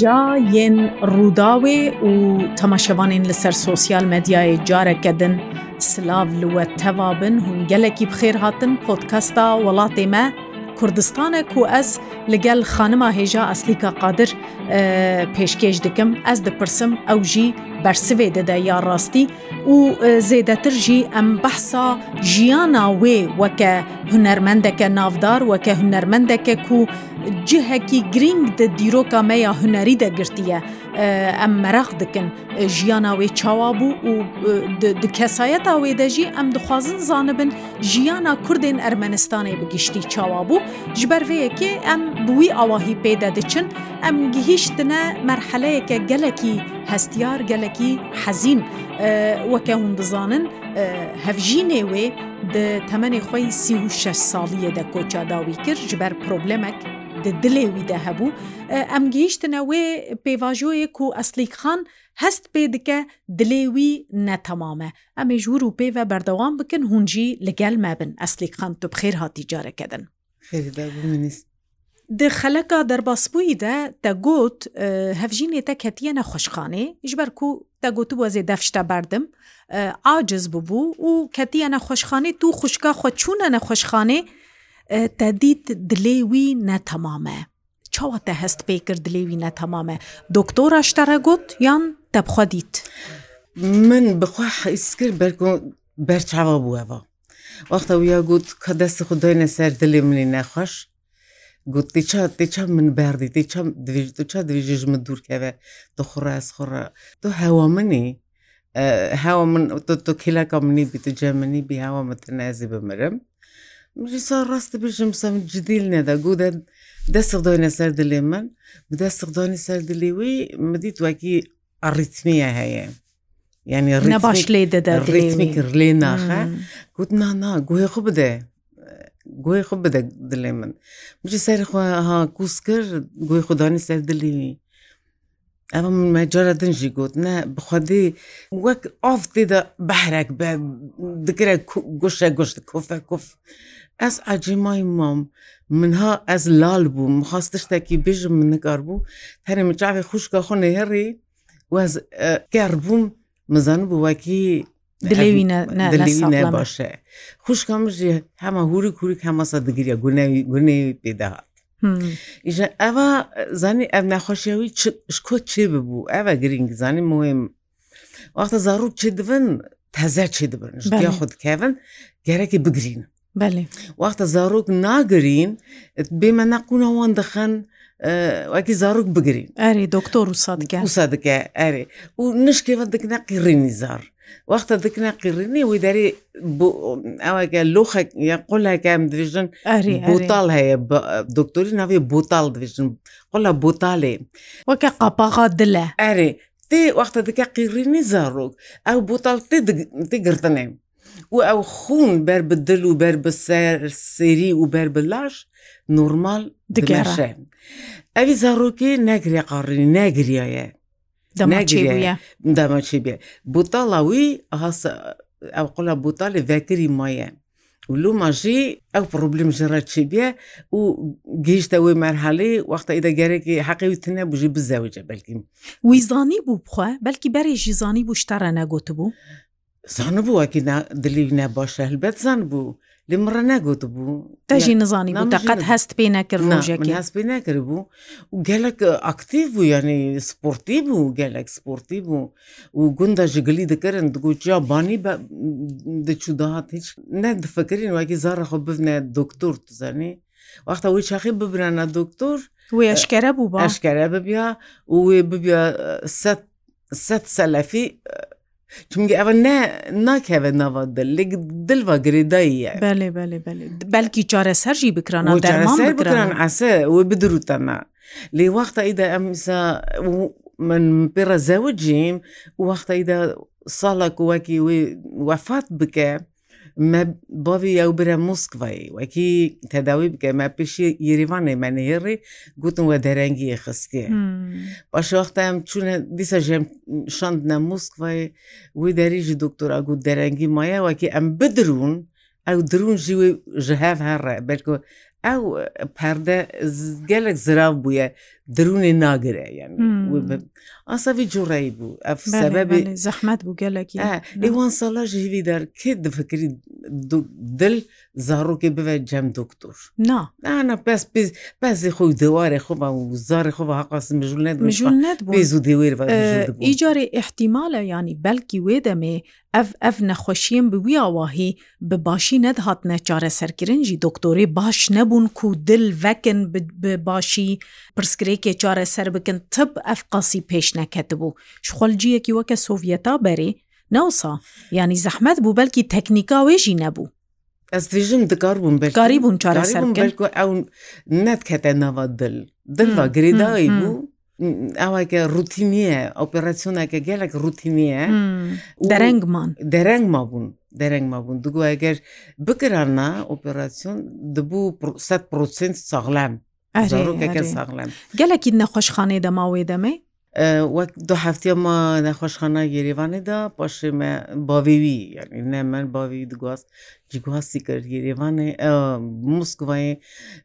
ژایên ڕووداوê û temaşevanên li ser sosyal medyayê carekedin Silav li we teva bin hûn gelekî bixêr hatin podkasta welatê me Kurdistanek ku ez li gel xanima hêja eslîka qadir pêşkêj dikim ez dipirsim ew jî بەرسێ دەدا یا ڕاستی و زێدەترژی ئەم بەحسا ژیانە وێ وەکە هوەرمەندەکە ناودار وەکە هوەرمەندەکە و جهەکی گرنگ دە دیرۆکە مەیە هوەری دەگرتیە ئەم مەرەخ دکن ژیاناوێ چاوا بوو و کەسایەتە وێدەژی ئەم دخوازن زانبن ژیانە کوردێن ئەرمەنستانی بگیشتی چاوا بوو ji berveyekê em bi wî awahî pêde diçin em gihîştine merheleyeke gelekî hestiyar gelekî گەلێکی حەزین وەکە هون دزانن هەفژینێ wê di temenê xwe sih şeş saliyê de koça dawî kir ji ber problemek di dilê wî de hebû em gihîştine wê pêvajoyê ku eslîkxan hest pê dike dilê wî netemame em ê ji wir û pê ve berdewan bikin hûn jî li gel me bin eslîkxan tu bixêr hatî carekedin Di xeleka derbasbûyî de te got e, hevjînê te ketiye ne xweşxanê ji ber ku te gotu wezê defşte berdim e, aciz bûbû û ketiye ne xweşxanê tu xuşka xweçûne ne xweşxanê e, te dît dilê wî ne temam e. Çawa te hest pêkir dilê wî ne temam e. Doktora ji te got yan tebxwa dît. Min bixwa heîskir ber berçava bû eva. Wexta wiya got ka dest xudayne ser dilê minê nexweş, گوت دیچە دیچە من بردی دیچە دوچە دوێژمە دوورکەوە تو خوڕاز خوڕە تو هەوا منی هاوا من تۆ کلەکە منی بی تو جەمنی بیهاوە متەنازی بمرم مریسا ڕاستە بژم سەم جدیل نەدا گودە دەستق دۆینە سەر دلێ من بدە سەقدانی سەر دلیوی مدیت واکی ئەڕیتمیە هەیە. ینی ڕە باش لێ دەدا ڕێتمی کرد لێ ناخە گوت نانا گوێ خو بدە گوۆی خۆ بدە دلێ من بچی سەرخواها کوس کرد گوۆی خوددانی سەر دلی ئەمە مەجارە دنجی گوت نە بخوادی وەک ئاف تێدا بەحرێک بە دکرە گوشە گشت کۆفە کوف ئەس عجیمای مام منها ئەس لال بوو مخواست شتێکی بێژم من نکار بوو هەرێ مچاوی خوشکە خۆ نێهێڕی وەز کار بووم مزان بوو وەکی dilêwîne baş e xşka ji hema hûrik hûrik hema digiriya gunevî gunê pêdehat îje eva zanî ev nexweşiyawî ko çê bibû ev e girîng zanî muhim Wexta zarû çê dibin teze çê dibin jiya xud kevin gerekî bigirîn Wexta zarok nagirîn bê me neqûna wan dixin wekî zarok bigirîn Erê doktor wisa dike wisa dike erê û nişkêve dikne qîrînî zar. وەختە دکنە قڕنی وی دەری ئەوەگە لۆخێک یا قۆلەکەم دوژن بوتال هەیە دکتۆری ناوی بوتال دوژن قۆلە بوتالێ وەکە قاپاغا دلە ئەرێ تێ وەختە دکە قیڕنی زارۆک ئەو بوتال تێ گرتنێ و ئەو خون بەر بدل و بەر بە سەر سێری و بەر بلاش نورمال دگەڕێ ئەوی زارۆکی نەگری قڕنی نەگریایە دەماچی بێ بوتاڵاوی ئەو قوڵە بوتالی ڤکری مایە ولوماژی ئەو پرۆبلیم ژرە چی بێ و گەیشتەوەی مەرحەلی وەختە ئیدە گەرەێکی حەقیوتنە بژی بزەوجە بەلکیم ویزانی بوو بخوا بەلکی بەرێژی زانی بوو شتەرە نەگوت بوو زان بووەکی دلی نەباشە هەلبەت زان بوو لمڕە نەگوت بوو تاژی نزانی دقەت هەست پێ نەکرد ژێکی هەست پێ نەکرد بوو و گەلک ئاکتیو بوو یعنی سپۆرتی بوو گەلک سپۆرتی بوو و گوندە ژگلی دەکەن دگوچیا بانی دەچوداهات هیچ نەدفکردین واکی زارەخۆ ببنێ دکتۆر تزانانی وەختە وی چاخی ببرانە دکتۆر وی ئەشکرە بوو باشکرە ببیا و وێ ببیا سە سەلەفی Çünkü ev ne nakeve nava dillik dil ve girêdayî Belê belê belê Belkî çareser jî bikrana derman bikiran ese wê bidirûtana Lê wexta î de em îsa min pêra zewicîm wexta î de salek wekî wê wefat bike me bavî ew bire Moskvayê wekî tedawî bike me pêşî Yêrîvanê me nêrê gotin we derengiyê xistiye Baş wexta em çûne dîsa jem şandine Moskvayê wî derî ji doktora got derengî maye wekî em bidirûn ew dirûn jî wê ji hev here berko ew perde gelek zirav bûye درونی ناگرێ ئاساوی جوڕی بوو ئەف سبب زەحمت بوو گەلێکی ئەیوان ساڵا ژیوی دەرکرد دفکری دل زارۆکی بێت جەم دکتۆر نانا پس پێز پەزی خۆی دەوارێ خۆ و زاری خۆ حقاس مژولێت مژولێت بێز و دێوێر ئیجارێ احتیمالە ینی بەلکی وێ دەمێ ئەف ئەف نەخۆشییم بوی ئاواهی بە باشی نەدهاتنە چارە سەرکردنجی دکتۆری باش نەبوون کو دل vekن باشی پرسکری هەیەکێ چارە سەر بکن تب ئەف قاسی پێش نەکەتبوو شخۆلجیەکی وەکە سۆڤەتا بەرێ ناوسا ینی زەحمەت بوو بەلکی تەکنیکا وێژی نەبوو Ez dijim dikarbûn belkarî bûn çareser ku ew nedkete nava dil Dilva girêdayî bû Ewke rutiniye operasyoneke gelek rutiniye derengman derengma bûn derengma bûn Du eger bikirana operasyon dibû set prosent saxlem زۆڕوکەکە ساغڵێن گەلێکی نەخۆشخانەی دەماوێ دەمێ وەک دو هەفتێمە نەخۆشخانە گێریوانێدا پاشێ me bavêî yani ne min bavî digwast ji guhastî kir gêrêvanê Moskvayê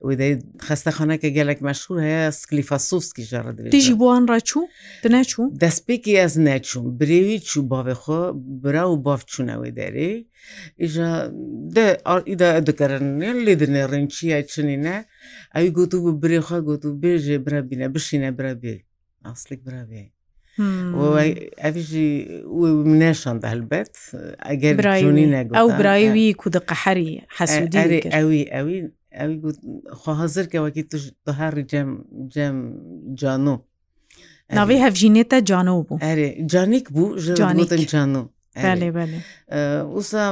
wê de xestexaneke gelek meşhur heye sklifa sovskî ji re Tî ji bo an re çû Tu neçû Destpêkî ez neçûm Birêî çû bavê xwe bira û bav çûne wê derê îja de îda dikerin lê dinê rinciye çinî ne ew gotu bi birêxwe gotu bêjê birebîne bişîne birebî asllık birabiye. ئەوژی منێشاندا هەلبەت ئەگەر ئەو برایوی کو دقەحری حەسودی ئەوی ئەوی ئەوی خۆهزر کەوەکی توش دهاری جەم جەم جانۆ ناوی هەفژینێتە جانۆ بوو ئەرێ جانیک بوو جانیتن جانۆ وسا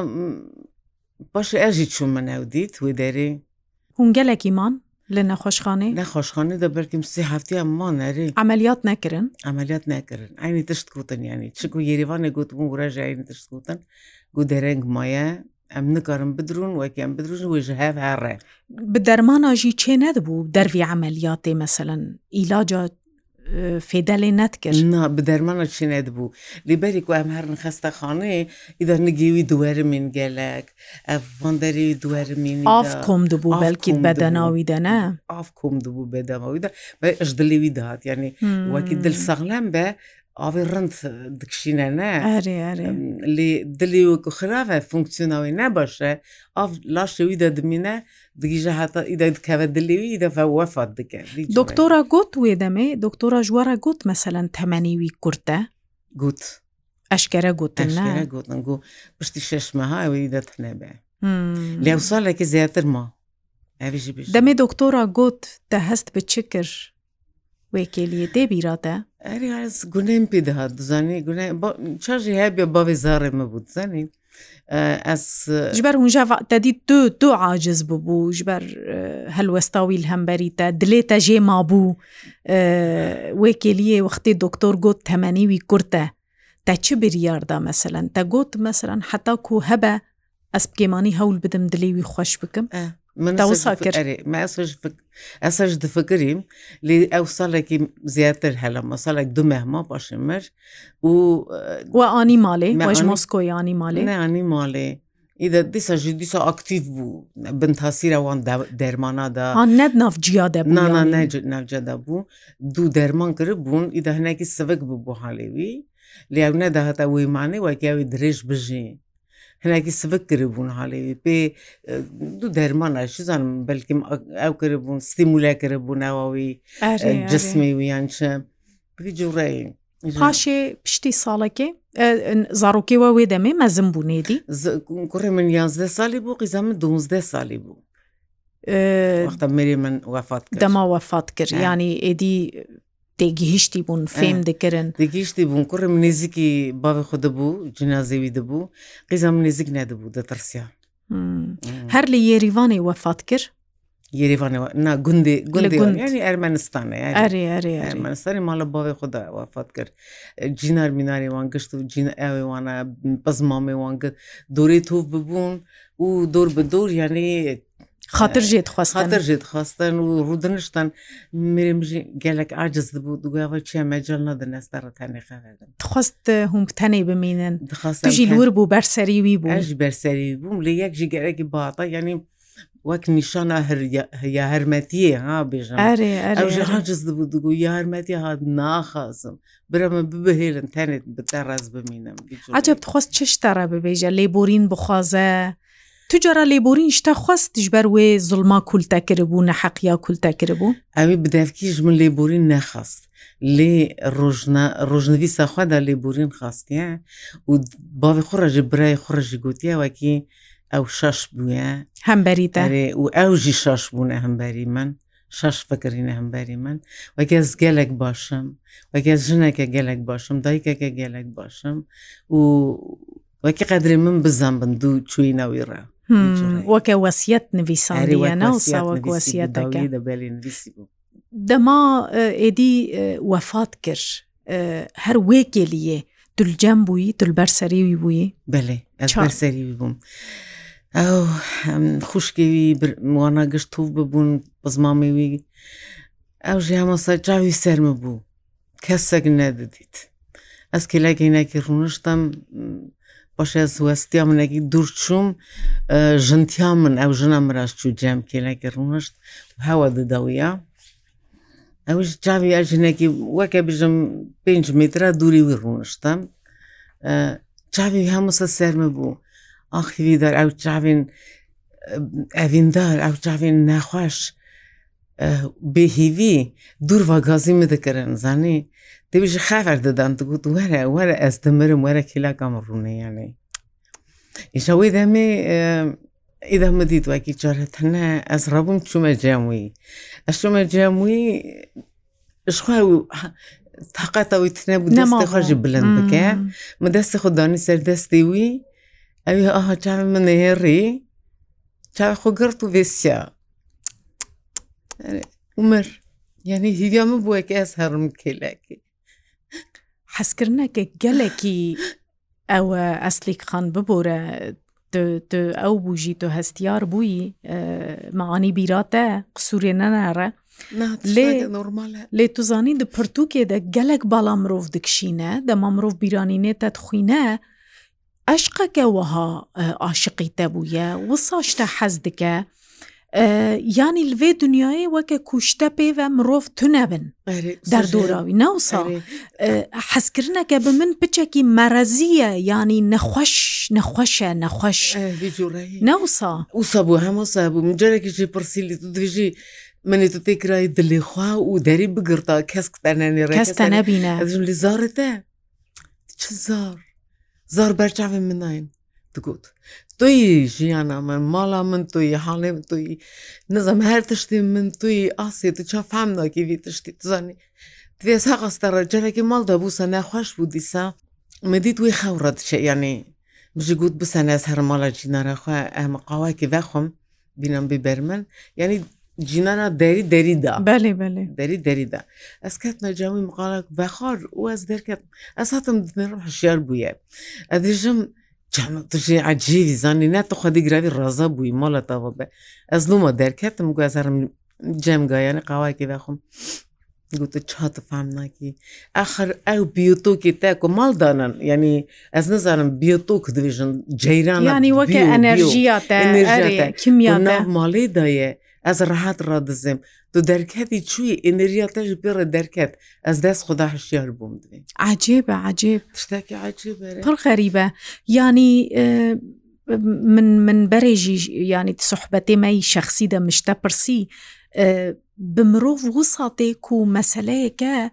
باشە ئەژی چوو منەو دیت وی دەری هەنگەلێکیمان لە نەخۆشخانەی نەخۆشخانە دەبەرکیم سێ هەفتیانمان نەری ئەمەلیات نەکردن ئەمەلیات نەکردن ئاینی تشت کوتن ینی چ و یێریوانە گوتم وراژین تشت کوتن گو دەرەنگ مایە ئەم نکارم بدرون وەکیان بدرون وژ هەف هەڕێ بە دەرماناژی چێ نەدەبوو دەروی ئەمەلیاتێ مەسەن ئیلاجات فێدا لێ ناتکرد بدەرمانە چینێت بوو لیبەری کو ئەم هەرن خستە خانەیە ئیدا نگەوی دووەرمین گەلک ئەڤندەری دووەرمین ئاف کۆم دەبوو بەلکی بەدەناویدا نە ئاف کۆم دەبوو بەدەماویدا بەش دلێوی داات یعنی وەکی دل سەغلم بە ئاوی ڕند دکشینە نە لێ دلی وەکو خراە فونکسیۆنەوەی نەباشە ئاف لاشەوی دەدمینە دیگیژە هاتا ئیدا دکەوە دلێوی دەفە وەفات دکە دکتۆرا گوت وێ دەمێ دکتۆرا ژوارە گوت مەسەەن تەمەنیوی کورتە گوت ئەشکرە گوتن گوتن گو پشتی شەشمەهاوی دەتنەبێ لێو ساڵێکی زیاتر ما دەمێ دکتۆرا گوت دە هەست بچ کرد وێکێلیە دێبیراتە ئەریس گونێم پێ دەهات بزانانی چاژی هەبێ باێ زارێ مەبوو زانانی ji ber hûn jeva te dît tu tu aciz bûbû ji ber helwesta wîl hemberî te dilê te jê mabû wêkeliyê wextê doktor got temenî wî kur te te çi biryarda meselen te got meselen heta ku hebe ez pkêmanî hewl bidim dilê wî xweş bikim ئەسەش دفکریم لێ ئەو ساڵێکی زیاتر هەلە مەساڵێک دو مەهما باشی مر و وە ئانی ماڵێ مەژ مۆسکۆیانی ماڵێ ئانی ماڵێ ئیدە دیسە ژ دیسە ئاکتیف بوو بن تاسیرەوان دەرمانادا نەت نافجیادە ناجەدا بوو دوو دەرمان کرد بوون ئیدە هەنێکی سەوەک بوو بۆ حالێوی لێو نەداهاتە وەیمانێ وەکیاوی درێژ بژین. hinekî sivik kiribûn halê wî pê du dermana ji zanm belkim ew kiribûn stimule kiribûn ewa wî cismê wî yan çi cureyên paşê piştî salekê zarokê we wê demê mezim bû nêdî kurê min yanzde salî bû qîza min dozde salî bû merê min wefat dema wefat kir yanî êdî تێگیهشتی بوون فێم دەکردن دەگەیشتی بوون کوڕم نێزیکی باوی خۆ دەبوو جنازەوی دەبوو قیزام نێزیک نەدەبوو دەتەرسیا هەر لە یێریوانی وەفات کرد یریوانەوە نا گوندی گوندی ئەرمەنستانە ئەرمەنستانی ماڵە باوی خدا وافات کرد جینار میناری وان گشت و جین ئەوێ وانە پەزمامێ وان کرد دورێ تۆ ببوون و دۆر بە دۆر یانەیە خاطر ژێت خواستر ژێت خواستن و ڕوودنشتن میرمژی گەلک ئاجز بوو دوگاوە چێ مەجل نەدەنێستا ڕەتانێخەدەن دخواست هومتەنەی بمێنن دخواستژی لور بوو بەرسەریوی بوو بەرسەری بووم لە یەک ژی گەرەی باتە ینی وەک نیشانە یا هەرمەتیە ها بێژم هاجز بوو دوگو یارمەتی هاات ناخازم برەمە ببهێرن تەنێت بتە ڕاز بمینم ئاجب دخواست چ شتەڕە ببێژە لێ بۆرین بخوازە. توجارە لێبورین شتا خواست دژبەر وێ زڵما کولتەکردبوو نەحەقیا کولتەکردبوو ئەوی بدەفکیش من لێبورین نەخست لێ ڕۆژنەوی ساخوادا لێبورین خاستە و باوی خوڕەژی برای خوڕژی گوتیاوەکی ئەو شش بووە هەمبەری دەێ و ئەوژی شش بوونە هەمبەری من. شش فکرینە هەمبەری من وەگەز گەلێک باشم وەگەز ژنێکە گەلێک باشم دایکەکە گەلێک باشم و وەکی قەدری من بزان بن دوو چوینەویڕە وەکە وەسیەت نویسانریە ناوساوەک وەسیەتەکە دەما ئێدی وەفات کرد هەر وێکێلیە دولجەم بووی دولبەرسەریوی بووی بەێ چاسەریوی بووم. ئەو خوشکێوی وانەگەشت و ببوون بزمامێوی ئەو ژیامەسا چاوی سەرمە بوو کەسەک نەدەدیت ئەس کللاگەینەکی ڕونشتم باشە زوستیا منێکی دوورچوم ژنتیا من ئەو ژنە مراش و جەمکێنەکە ڕونشت هەوە دەدەویە ئەوش چاوی یا ژنێکی وەکە بژم 5 میرا دووری وی ڕونشتم چاوی هەموسە سەرمە بوو ئاخیوی دەر ئەو چاوین ئەڤیندار ئەو چاوین نەخواش بێهیوی دوور ڤگازی مدەکەرن زانی دەویژە خەفەر دەدان دەگوت وەرە وەرە ئەس دەمرم وەرە کلاکەم ڕوونەیانەی ئیشەوەی دەمێ ئیدەمە دیتوەکی جارەتەنە ئەس ڕەبووم چوومە جیامووی ئەش چوومە جیامووی شخوا تااقەتەوەی تنەبوو دەمە خۆشی بلند بکە مە دەستی خوددانی سەردەستی وی ئەوی ئاها چاوی منەهێڕی چاوی خۆ گرت و وێسیا عمر یعنی هیوامە بووەکە ئەس هەرم کێلاکی حەسکردنەکە گەلێکی ئەوە ئەسلیک خان ببۆرە ئەو بوژی تۆ هەستیار بووی معانی بیراتە قسوورێ نەنارە لێ توزانی د پرتوکێدە gelek bala mirov dikişîne dema mirov bîranînê te dixwîne eşqeke wiha aşiqî te bûye wisa ji te hez dike ینی لێ دنیای وەکە کوشتە پێوە مرۆڤ تو نەبن دەردۆراوی ناوسا حەسکردنەکە بە من پچێکی مەرەزیە ینی نەخۆش نەخۆشە نەخۆش ناوسا وسا بوو هەمەسا بوو مجارێکیشی پرسیلی تو دژی منی تو تێکرای دلێخوا و دەری بگرتا کەس تەنێ ڕێستە نبینە لی زارتە چ زار زار بەرچاوی منین دگوت توی ژیانە من ماڵا من توی حاڵێ توی نزم هەر تشتی من توی ئاسی تو چا فام ناکیوی تشتی زانی توێ ساقستەڕە جەرەکی ماڵ دەبووسە نەخۆش بوو دیسا مدیت وی خەورە دچێ یانی بژی گوت بسەنە هەر ماڵە جینەرەخوا ئەمە قاواکی بەخۆم بینم بیبەر من یعنی cinana derî derî da belê belê derî derî da ez ketme cemî miqalek vexar û ez derket ez hatim dinê hişyar bûye Ez dijim توی عجیبی زانی نه تو خودی گروی رازا بوی مالا تا به از نوما درکتم گو از هرم جم گایان قوای که بخون گو تو چه تو فهم نکی آخر او بیوتو که تاکو مال دانن یعنی از نظرم بیوتو که دویشن جیران یعنی وکه انرژیا تا انرژیا تا کمیا تا مالی دایه ez rahat radizim Tu derketî çûyî enerjiya te ji pê derket ez dest xuda hişyar bûm divê Ecêbe ecêb tiştekî ecêbe Pir xerîbe yanî من من berê jî yanî sohbetê me şexsî de mişte pirsî bi mirov wisa tê ku meseleyeke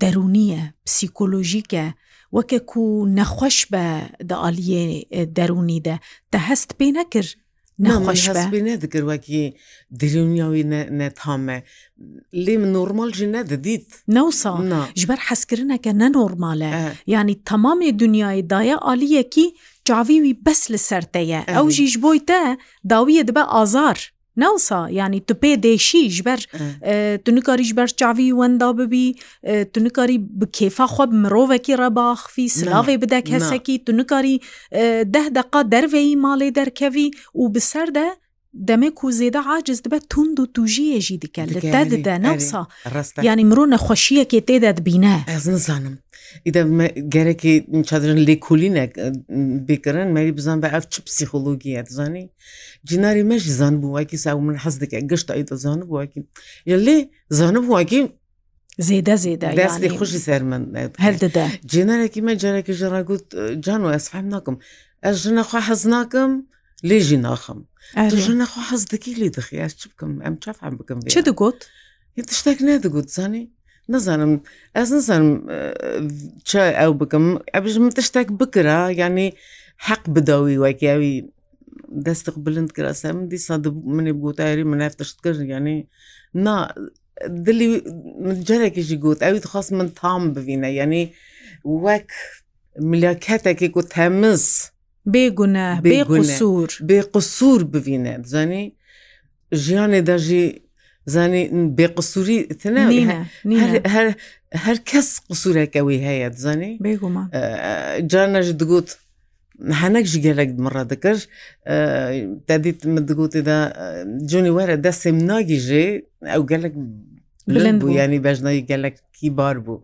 derûniye psîkolojîke weke ku nexweş be di aliyê derûnî de te hest pê nekir ناخۆشبێ نەدەگروەکی دریونیاوی نەتامە لێم نۆرمالژی نەدەدیت نەوسا ji ber حەسکردنەکە نەنۆرمالە ینی تەمامێ دنیای دایە عالیەکی چاوی wî bes li ser te ye ew jî ji boy te dawiye dibe azar ناوسا ینی tu pê deşî ji ber tu nikarî ji ber çavî wenda bibî tu nikarî bi kêfa xwe mirovekî rebaxî silavê bidek hesekî tu nikarî deh deqa derveyî malê derkevî û bi ser de demê ku zêde aciz dibe tund û tujiyê jî dike li te dide newsa yanî mirov nexweşiyekê tê de dibîne ez nizanim ئیدە گەرەێکی چادرن لێکولینێک بکردن مەری بزان بە ئەف چ پسیخۆلۆگیە دەزانی جیناری مەژی زان بوو وایکی سا من حەز دەکە گەشت ئەی دەزانە بواکی یا لێ زانە بواکی زێدە زێدە دەستی خوشی سەر من هەردەدا جێنەرێکی مە جارێکی ژێڕاگووت جان و ئەسفام ناکەم ئەس ژنەخوا حەز ناکەم لێژی ناخم ژنەخوا حەز دەکی لێ دەخی ئەس چ بکەم ئەم چافان بکەم چ دەگوت؟ تشتێک نەدەگوت زانی؟ نزانم ئەس نزانم چ ئەو بکەم ئەبژم تشتێک بکرا ینی حەق بداوی وەکیاوی دەستق بلند کراسە من دیسا منێ بگوتایری منێ تشت کرد ینی نا دلی جارێکیشی گوت ئەوی خواست من تام ببینە ینی وەک ملیاکەتێکی گوت هەمز بێگونە بێ قسوور بێ قسوور ببینێ زانی ژیانێ دەژی زانێ بێ قسووری هەر کەس قسوورێکەوەی هەیە زانێ جانەش دگوت هەنەک ji gelek mira dikir te dît min digotê de Johnny were destêm nagîjê ew gelek bilind bû yanî bejnayî gelek kîbar bû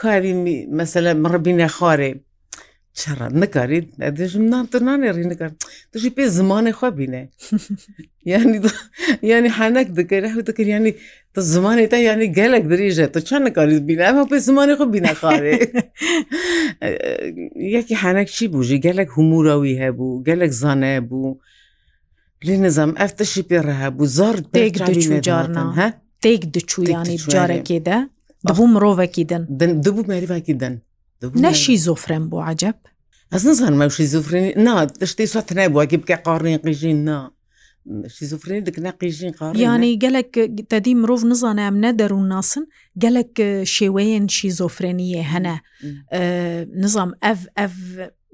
karî mesele miribîne xarê çera nikarî dijim nan tu nanê rî nikar دژی پێ زمانی خوا بینێ ینی ینی حەنەك دەکەی و دەکرد ینی تە زمانی تا ینی گەلێک درێژێت تۆ چەند نکاریت بینە ئەمە پێ زمانی خۆ بینەخارێ یەکی حەنەك چی بووژی گەلێک هوموراوی هەبوو گەلێک زانە بوو لێ نەزانام ئەف تەشی پێ ڕەهەبوو زار دێک جارنا هە تێک دچوویانی جارێکێدا دەبوو مرۆڤێکی دن دبوو مەریواکی دن نەشی زۆفرەن بۆ عجب ئەس نزانمە شیزوفرنی نا شتی سوتنای بووەگە بکە قڕین قژین نا. شیزوفرنی دکنە قیژین قڕ یانی گەلک تەدی مرۆڤ نزانە ئەم نە دەروون ناسن گەلک شێوەیەن شیزۆفرێنیە هەنە نظام ئەف ئەف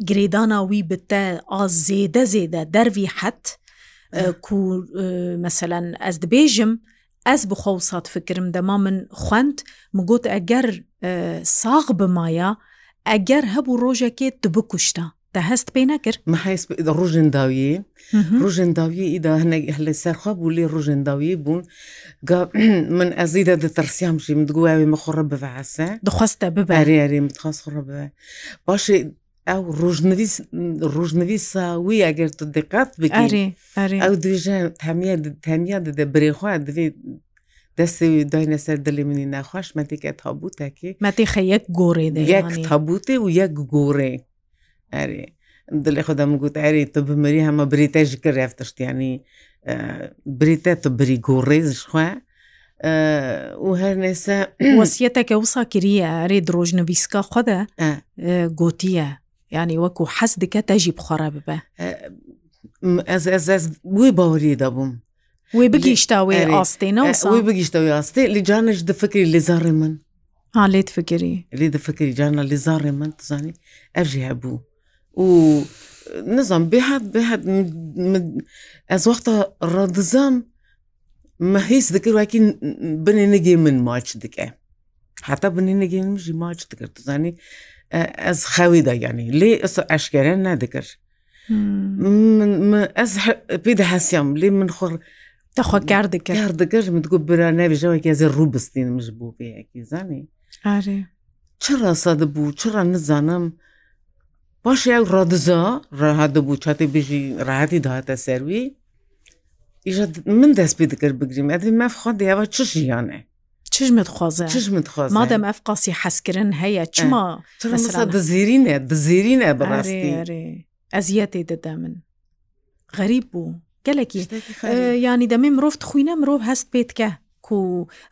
گرێدانا وی بتە ئاز زێدە زێدە دەروی حەت کو مەسەەن ئەس دبێژم ئەس بخەوسات فکرم دەما من خوند مگوت ئەگەر ساغ بمایە ئەگەر هەبوو ڕۆژێکێت تو بکوشتە تا هەست پێی نەکرد مەحیس ڕژێنداویی ڕژێنداویی ئیدا هەنێک لە سەرخوا بوو لێ ڕژێنداویی بوون من ئەزیدا دەتەرسیامشی من دگویاوی مەخۆڕە بڤعسە دخواستە ببارێری متخواست خڕە بە باشی ئەو ڕژنویس ڕژنویسا وی ئەگەر تو دقات بکاری ئەو دوژە تەمیە تەمیە دەدە برێخوا دەوێت دەستی داینە سەر دلی منی ناخواش مەتیکە تابوتەکی مەتیخە یەک گۆڕێ یەک تابوتێ و یەک گۆڕێ ئەرێ دلی خودم گوت ئەری تو بمری هەمە بریتە ji کرێفتشتیانی بریتە تو بری گۆڕێزش خوێ و هەر نێسە وەسیەتەکە وسا کریە ئەرێ درۆژنەویستکە خودە گوتیە ینی وەکو حەز دکە تەژی بخۆرە ببە ئەس ئەس بووی باوری دەبووم وێ بگیشتاوێ ئاستێنەوەی بگیشتەوەی ئاستێ لیجانش دفکری لێزارێ من لێت فکری لێ دەفکری جانە لێزارێ من تزانی ئەژی هەبوو و نزان بێهات بێهات ئەز وەختە ڕدزام مەهیس دەکردواکی بنێ نەگێ من ماچ دکە حتا بنێ نەگەێن مژی ماچ دکرد تزانی ئەس خەوی داگەانی لێ ئەس ئەشکێرە نادەکرد ئەس پێدا هەسیام لێ من خۆر دەخوا گردگەر دەگەشم گو برانەویژەوەکی ئەزی ڕووبستینمش بوو بەیەکی زانی چرا سەد بوو چرا نزانم باش یاک ڕادزا ڕەهادە بوو چاتی بژی ڕاهاتی داهاتە سەروی ئیژە من دەست پێ دەکرد بگریم ئەدی مەفخوا دیەوە چ ژیانە چژمت خوازە چژمت خوازە مادەم ئەف قاسی حەسکردن هەیە چما دزیرینە دزیرینە بەڕاستی ئەزیەتی دەدا من غەریب بوو گەلێکی ینی دەمێ مرۆڤ خوینە مرۆڤ هەست پێتکە و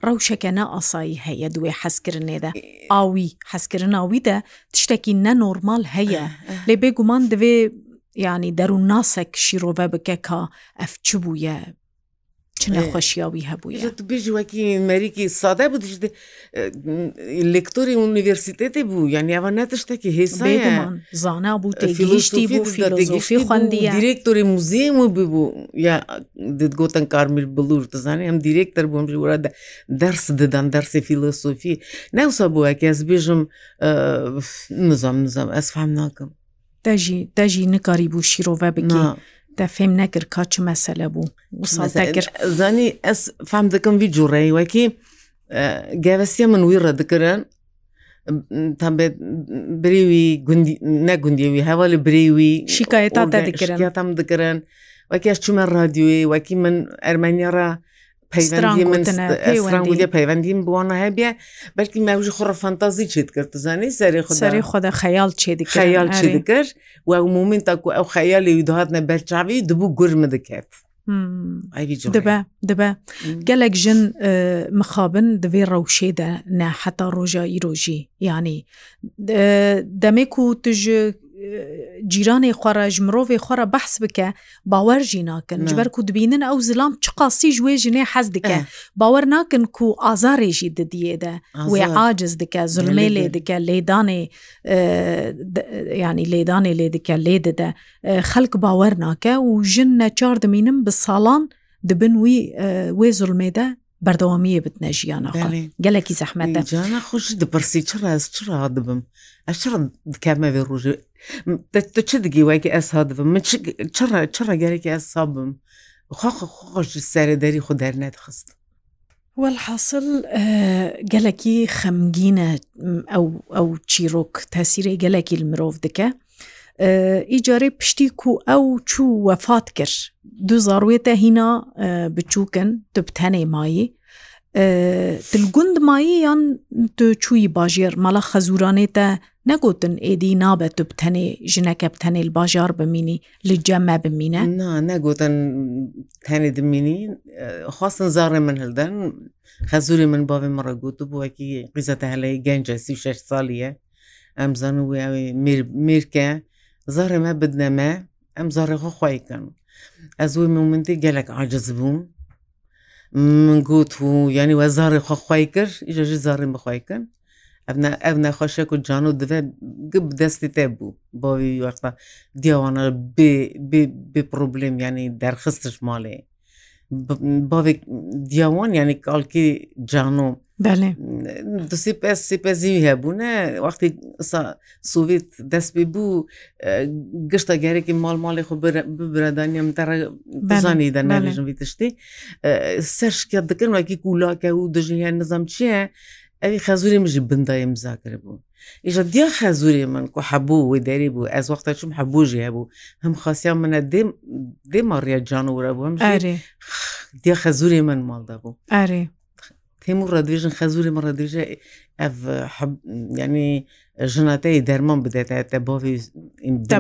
ڕەوشەکە نە ئاسایی هەیە دوێ حەزکردێدا ئاوی حەزکردن ئاویدە تشتێکی نەنۆرمال هەیە لێ بێگومان دەوێ ینی دەروون ناسێک شیرۆڤە بکە کا ئەف چ بووە نەخۆشییاوی هەبووی بژ وەکی مەریکی سادە بوو دیشت لکتۆری ئونیڤرسیتێتی بوو یان یاوە نەتشتێکی هێسا زانا بوو تێگەیشتی بوو فیلۆزۆفی خوندی دیرێکتۆری موزیێم و ببوو یا دگوتن کارمیل بلور دەزانانی ئەم دیرێکتەر بووم ژورە دەرس ددان دەرسی فیلۆسۆفی ناوسا بووەکی ئەس بێژم نزام نزام ئەس فام ناکەم دەژی دەژی نکاری بوو شیرۆڤە بگنا. دەفێم نەگر کاچ مەسەلە بوو زانی ئەس فام دەکەم وی جوڕێی وەکی گەوەسیە من وی ڕەدەکردن تام بێت بریوی نەگوندیوی هەواڵی بریوی شیکایەتا دەکردن دەکردن وەکی ئەش چومە ڕادیوی وەکی من ئەرمانیاڕە پەیوەندی منرانگ لێ پەیوەندیم بووانە هەبێ بەرکی ماوژ خڕ فەنتازی چیت کرد زانانی سەری خودری خۆدا خەیال چێ خەیال چێ دکرد و ئەو مومن تاکو ئەو خەیالی ویدهاتە بەرچاوی دبوو گورمە دەکات. دبە دبە gelek jin mixabin divê rewşê de ne heta roja îrojî yanî demek ku tu ji جیرانی خۆرە ژمرۆڤێ خۆرە بەحس بکە باوەرژی ناکەن جبەر و دبینن ئەو زلام چ قاسی ژێ ژنێ حەز دکە باوەەر ناکن و ئازارێژی ددیێدە وێ عاجز دکە زلمێ لێ دکە لێدانێ ینی لێدانێ لێ دکە لێ دەدە خەک باوەەر ناکە و ژن نەچار دەمینم بە ساڵان دبن وی وێ زلمێدە بەردەوامیە بتنە ژیانە گەلێکی زەحمەتە جانە خوش دپرسی چ ڕاست چ ڕا دبم ئەش دکەمەوێ ڕژێ چ دگی وەکی ئەسها دبم من چڕە گەرەێکی ئەسا بم خۆخ خۆش سەرەدەری خۆ دەرنێتخست وەحاصل گەلەکی خەمگینە ئەو ئەو چیرۆک تاسیری گەلەکی مرۆڤ دکە ئیجارێ پشتی و ئەو چوو وەفات کرد دو زارێتە هینا بچووکن تو بتەنێ مایی دلگوند مایی یان تو چووی باژێر مەلا خەزورانێتە نەگوتن ئێدی نابێت و بتەنێ ژنەکە بتەنێ باژار بمینی لە جەمە بمینە نەگوتن تەنێ دمینی خواستن زارێ من هەلدەن خەزوری من باێ مڕە گوت و بووەکی قیزەتە هەلەی گەنجە سی شش ساڵیە ئەمزان و میرکە زارێ مە بدنەمە ئەم زارێخۆ خۆیکەن ئەز وی مومنتی گەلک عجز بووم من گوت و ینی وە زارێ خۆخوای کرد ئیژەژی زارێ بخوایکن ev nexweşek û cano dibe gib destê te bû bavî wexta diyawana bê problem yanî derxistiş malê bavê diyawan yanî kalkî cano Tu sêpez sêpezî hebû ne wextî Sovêt dest pê bû e, gişta gerekî mal malê xu bibredaniya min te re bezanî de nelêjin vî tiştî e, ser şikayet dikirin wekî kûlake û dijî nizam çi ye ئەوی خەزوری مژی بندایم زاکرە بوو ئیژە دیا خەزوری من کو هەبوو وی دەری بوو ئەس وەختە چم هەبووژی هەبوو هەم خاصیان منە دێمەڕیا جانورە بووم دیا خەزوری من ماڵدا بوو ئارێ تێمور ڕدوێژن خەزوری من ڕدوژە ئەف ینی ژناتەی دەرمان بدێتە بۆ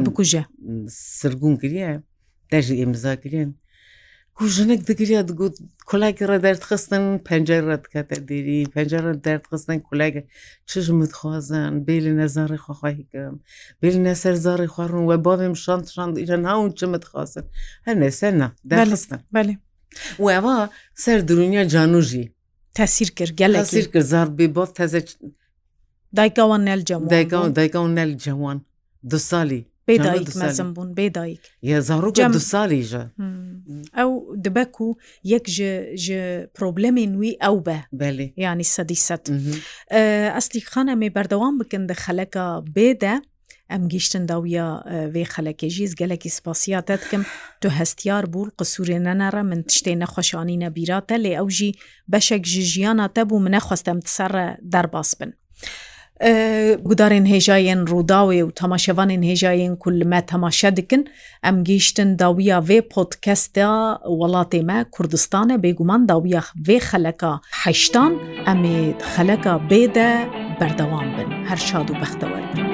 بکوژە سرگون کریە دەژی ئێمزا کرێن ژنێک دەگریا دەگوت کۆلاکی ڕەدەردخستن پەنجەر ڕەتکەتە دیری پەنجەر دەردخستن کۆلاگە چژمت خوازان بێ لە نەزاری خۆخواهیکەم بێ نەسەر زاری خوارن وە باێم شانت شاند ئیرە ناون چمت خواستن هەر نێسەر نا دەستن بەێ وێوا سەر درونیا جانوژی تەسیر کرد گەل سیر کرد زار بێ باف تەزە دایکوان نەل جەوان دایکوان دایکوان نەل جەوان دو سالی بێدایک مەزم بوون بێدایک ڕوو دو ساڵیژە ئەو دبەک و یەک پرۆبلەمی نوی ئەو بە ینی سەدیسە ئەستی خانە مێ بەردەوام بکەن دە خەلەکە بێدە ئەم گیشتن داویە وێ خەلەکێژی گەلکی سپاسیاتە دکم تو هەستیار بوو قسوورێ نەنەڕە من تشتێ نەخۆشانی نەبیراتە لێ ئەوژی بەشێک ژ ژیانە تەبوو منە خواستەم سەرە دەرباس بن. گودارên hêjayên Rûdawê û temaşevanên hêjayên ku li me temaşe dikin em gîştin dawiya vê podkesta welatê me Kurdistanê bêguman dawiya vê xeleka heştan em ê xeleka bê de berdewam bin her şad û bextewer bin.